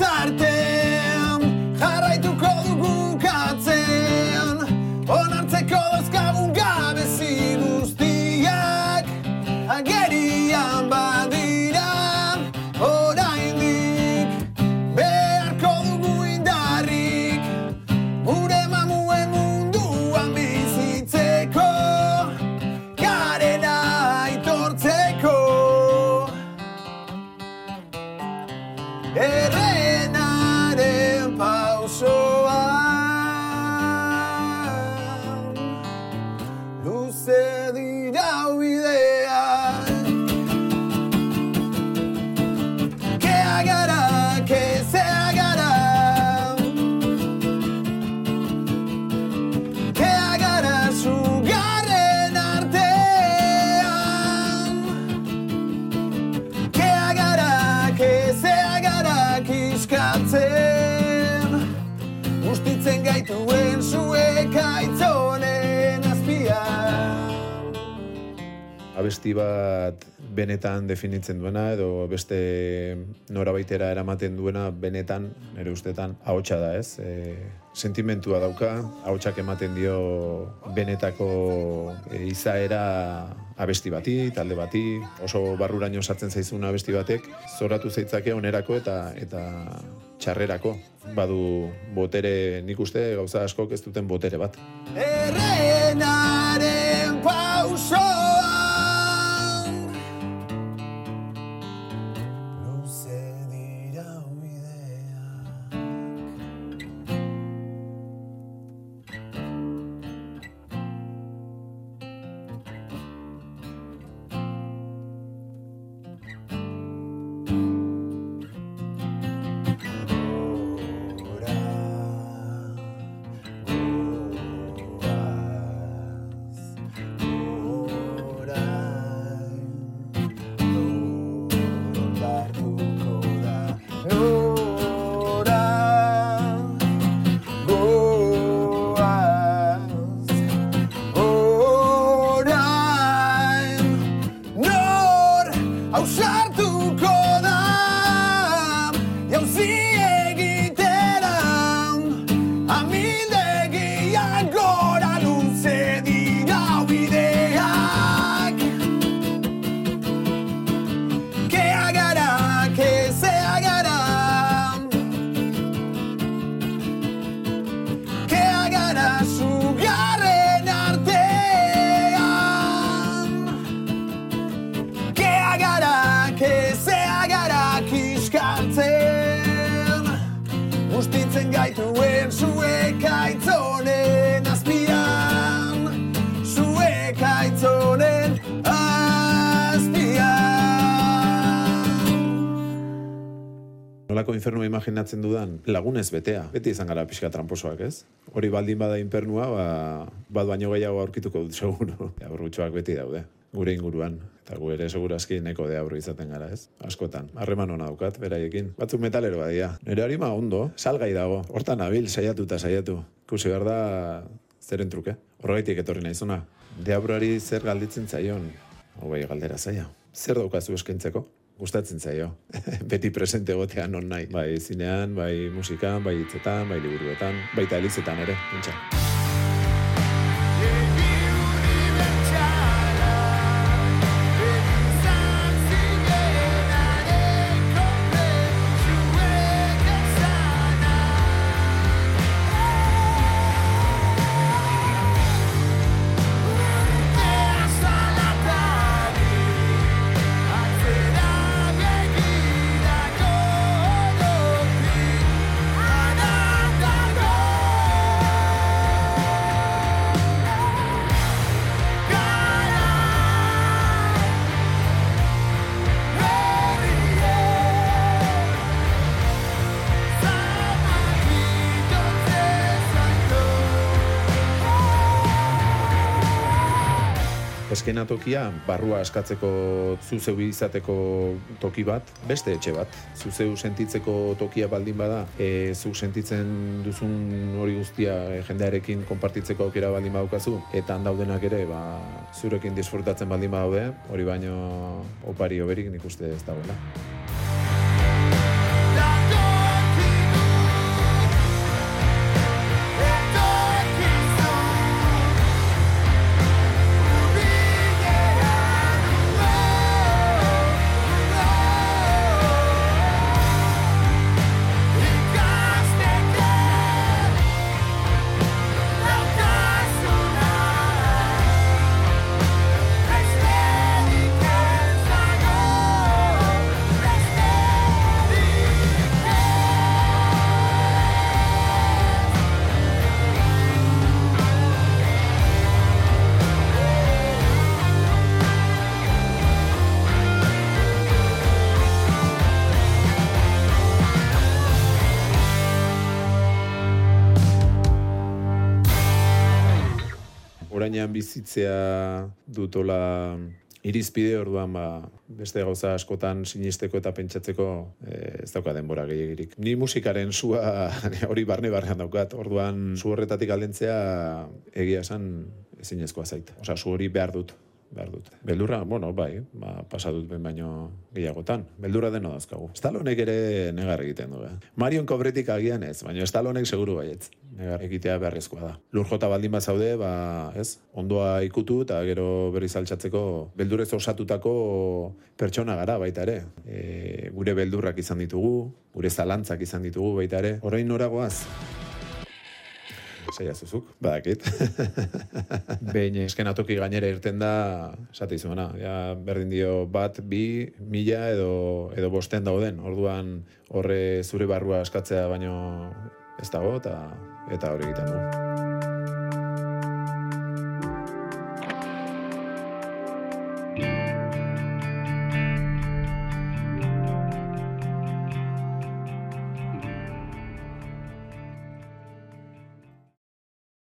artean jarraituko dugu katzen onartzeko dozkagun gabezi guztiak agerian badira. Oraindik beharko dugu indarrik gure mamuen munduan bizitzeko garena aitortzeko. Errenaren abesti bat benetan definitzen duena edo beste norabaitera eramaten duena benetan nire ustetan ahotsa da, ez? E, sentimentua dauka, ahotsak ematen dio benetako e, izaera abesti bati, talde bati, oso barruraino sartzen zaizun abesti batek, zoratu zeitzake onerako eta eta txarrerako. Badu botere, nik uste gauza askok ez duten botere bat. Errenaren kiskatzen Gustitzen gaituen zuek aitzonen azpian Zuek aitzonen azpian Nolako infernua imaginatzen dudan, lagunez betea. Beti izan gara pixka tramposoak, ez? Hori baldin bada infernua, ba, bat baino gehiago aurkituko dut seguro. Aburrutxoak beti daude, gure inguruan. Eta gu ere segurazki neko de aurro izaten gara, ez? Askotan. Harreman hona daukat, beraiekin. Batzuk metalero badia. Nire harima ondo, salgai dago. Hortan abil, saiatu eta saiatu. Kusi behar da, zeren truke. Horregaitik etorri naizuna. Deabroari zer galditzen zaion, hogei galdera zaila. Zer daukazu eskaintzeko? Gustatzen zaio. Beti presente egotea non nahi. Bai zinean, bai musikan, bai hitzetan, bai liburuetan, baita elizetan ere, pentsa. Eskena tokia, barrua eskatzeko zuzeu izateko toki bat, beste etxe bat. Zuzeu sentitzeko tokia baldin bada, e, zu sentitzen duzun hori guztia e, jendearekin konpartitzeko aukera baldin badaukazu, eta han daudenak ere, ba, zurekin disfrutatzen baldin badaude, hori baino opari oberik nik uste ez dagoela. Gainean bizitzea dutola irizpide orduan ba, beste gauza askotan sinisteko eta pentsatzeko e, ez dauka denbora gehiagirik. Ni musikaren sua hori barne barnean daukat, orduan zu horretatik aldentzea egia esan ezinezkoa zait. Osa, zu hori behar dut behar dut. Beldurra, bueno, bai, ba, pasa ben baino gehiagotan. Beldurra deno dazkagu. Estalonek ere negar egiten du, eh? Marion Kobretik agian ez, baina Estalonek seguru baietz. Negar egitea beharrezkoa da. Lur jota baldin bat zaude, ba, ez? Ondoa ikutu eta gero berriz altxatzeko beldurez osatutako pertsona gara baita ere. E, gure beldurrak izan ditugu, gure zalantzak izan ditugu baita ere. Horrein noragoaz? Zaila zuzuk, badakit. Behin eskenatoki gainera irten da, esate izumena, ja, berdin dio bat, bi, mila edo, edo bosten dauden. Orduan horre zure barrua eskatzea baino ez dago eta eta hori egiten du.